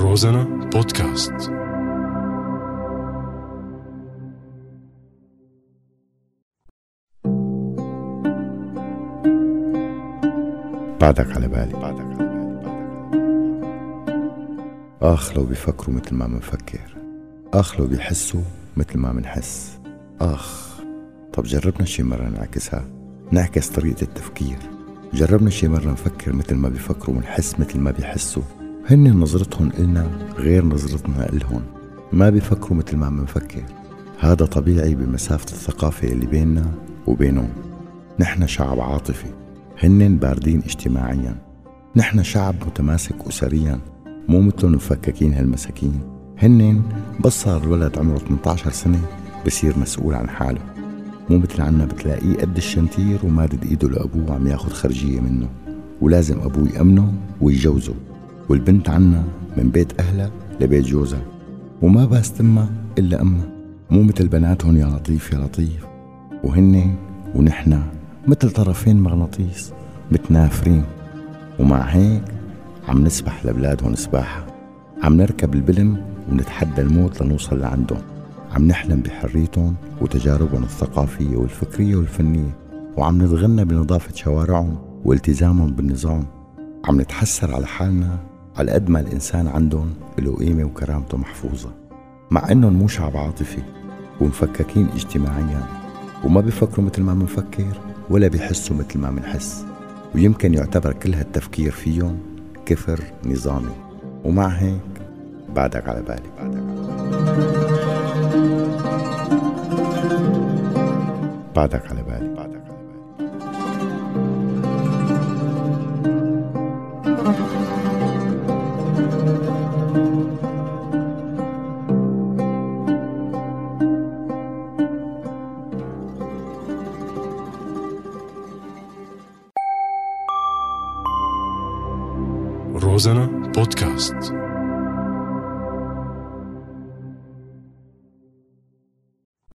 روزانا بودكاست. بعدك على بالي. بعدك على بالي آخ لو بيفكروا مثل ما منفكر. آخ لو بيحسوا مثل ما منحس. آخ طب جربنا شي مرة نعكسها؟ نعكس طريقة التفكير. جربنا شي مرة نفكر مثل ما بيفكروا ونحس مثل ما بيحسوا. هن نظرتهم إلنا غير نظرتنا إلهم. ما بيفكروا مثل ما منفكر هذا طبيعي بمسافة الثقافة اللي بيننا وبينهم. نحن شعب عاطفي. هن باردين اجتماعيا. نحن شعب متماسك أسريا. مو مثلهم مفككين هالمساكين. هن بس صار الولد عمره 18 سنة بصير مسؤول عن حاله. مو مثل عنا بتلاقيه قد الشنتير ومادد إيده لأبوه عم ياخد خرجية منه. ولازم أبوه يأمنه ويجوزه. والبنت عنا من بيت أهلها لبيت جوزها وما بس تمها إلا أمها. مو مثل بناتهم يا لطيف يا لطيف. وهن ونحنا مثل طرفين مغناطيس متنافرين. ومع هيك عم نسبح لبلادهم سباحة. عم نركب البلم ونتحدى الموت لنوصل لعندهم. عم نحلم بحريتهم وتجاربهم الثقافية والفكرية والفنية. وعم نتغنى بنظافة شوارعهم والتزامهم بالنظام. عم نتحسر على حالنا على قد ما الإنسان عندهم له قيمة وكرامته محفوظة مع إنهم مو شعب عاطفي ومفككين اجتماعيا وما بيفكروا مثل ما منفكر ولا بيحسوا مثل ما منحس ويمكن يعتبر كل هالتفكير فيهم كفر نظامي. ومع هيك بعدك على بالي بعدك على بالي. بعدك على بالي. روزانا بودكاست